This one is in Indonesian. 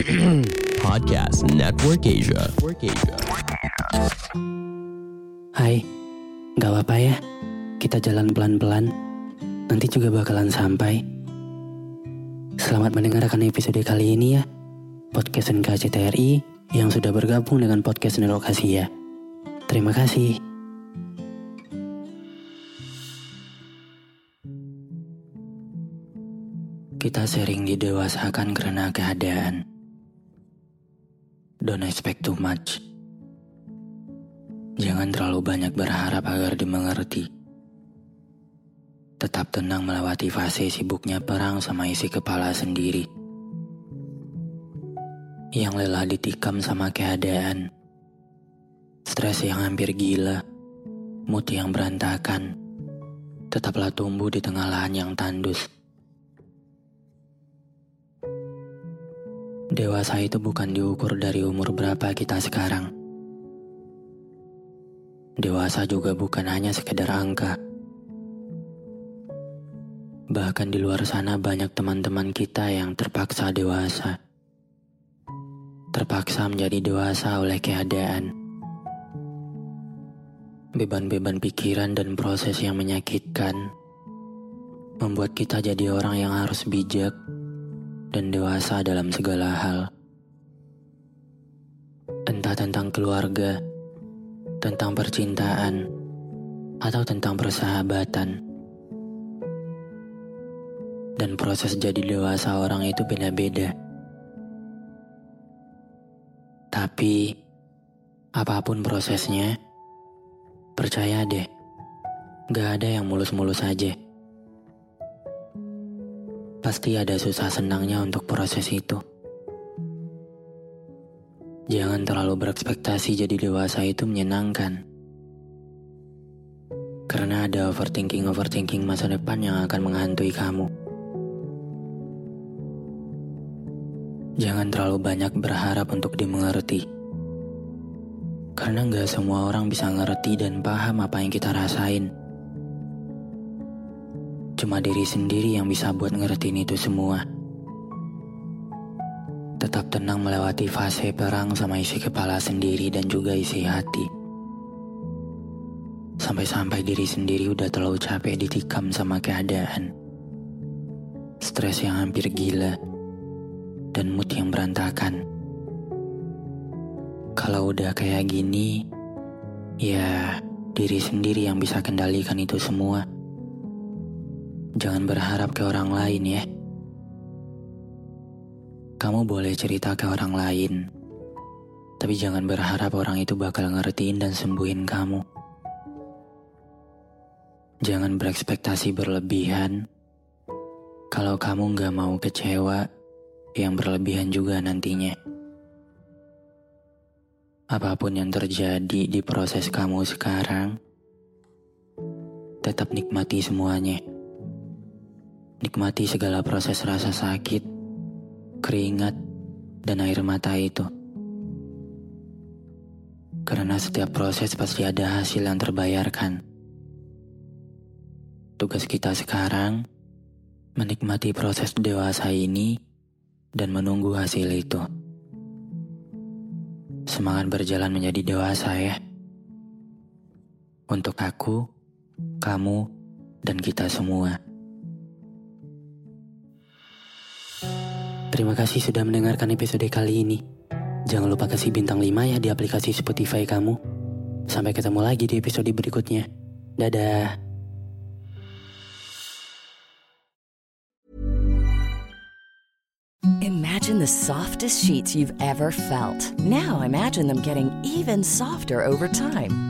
Podcast Network Asia. Network Asia. Hai, gak apa-apa ya. Kita jalan pelan-pelan. Nanti juga bakalan sampai. Selamat mendengarkan episode kali ini ya. Podcast NKCTRI yang sudah bergabung dengan podcast Nelokasi ya. Terima kasih. Kita sering didewasakan karena keadaan. Don't expect too much. Jangan terlalu banyak berharap agar dimengerti. Tetap tenang melewati fase sibuknya perang sama isi kepala sendiri. Yang lelah ditikam sama keadaan. Stres yang hampir gila. Mood yang berantakan. Tetaplah tumbuh di tengah lahan yang tandus. Dewasa itu bukan diukur dari umur berapa kita sekarang. Dewasa juga bukan hanya sekedar angka. Bahkan di luar sana banyak teman-teman kita yang terpaksa dewasa. Terpaksa menjadi dewasa oleh keadaan. Beban-beban pikiran dan proses yang menyakitkan membuat kita jadi orang yang harus bijak dan dewasa dalam segala hal. Entah tentang keluarga, tentang percintaan, atau tentang persahabatan. Dan proses jadi dewasa orang itu beda-beda. Tapi, apa pun prosesnya, percaya deh, gak ada yang mulus-mulus aja. Pasti ada susah senangnya untuk proses itu. Jangan terlalu berekspektasi jadi dewasa itu menyenangkan. Karena ada overthinking-overthinking masa depan yang akan menghantui kamu. Jangan terlalu banyak berharap untuk dimengerti. Karena nggak semua orang bisa ngerti dan paham apa yang kita rasain. Cuma diri sendiri yang bisa buat ngertiin itu semua. Tetap tenang melewati fase perang sama isi kepala sendiri dan juga isi hati. Sampai-sampai diri sendiri udah terlalu capek ditikam sama keadaan. Stres yang hampir gila. Dan mood yang berantakan. Kalau udah kayak gini, ya diri sendiri yang bisa kendalikan itu semua. Jangan berharap ke orang lain ya. Kamu boleh cerita ke orang lain, tapi jangan berharap orang itu bakal ngertiin dan sembuhin kamu. Jangan berekspektasi berlebihan kalau kamu gak mau kecewa yang berlebihan juga nantinya. Apa pun yang terjadi di proses kamu sekarang, tetap nikmati semuanya. Nikmati segala proses rasa sakit, keringat, dan air mata itu. Karena setiap proses pasti ada hasil yang terbayarkan. Tugas kita sekarang menikmati proses dewasa ini dan menunggu hasil itu. Semangat berjalan menjadi dewasa ya. Untuk aku, kamu, dan kita semua. Terima kasih sudah mendengarkan episode kali ini. Jangan lupa kasih bintang 5 ya di aplikasi Spotify kamu. Sampai ketemu lagi di episode berikutnya. Dadah. Imagine the softest sheets you've ever felt. Now imagine them getting even softer over time.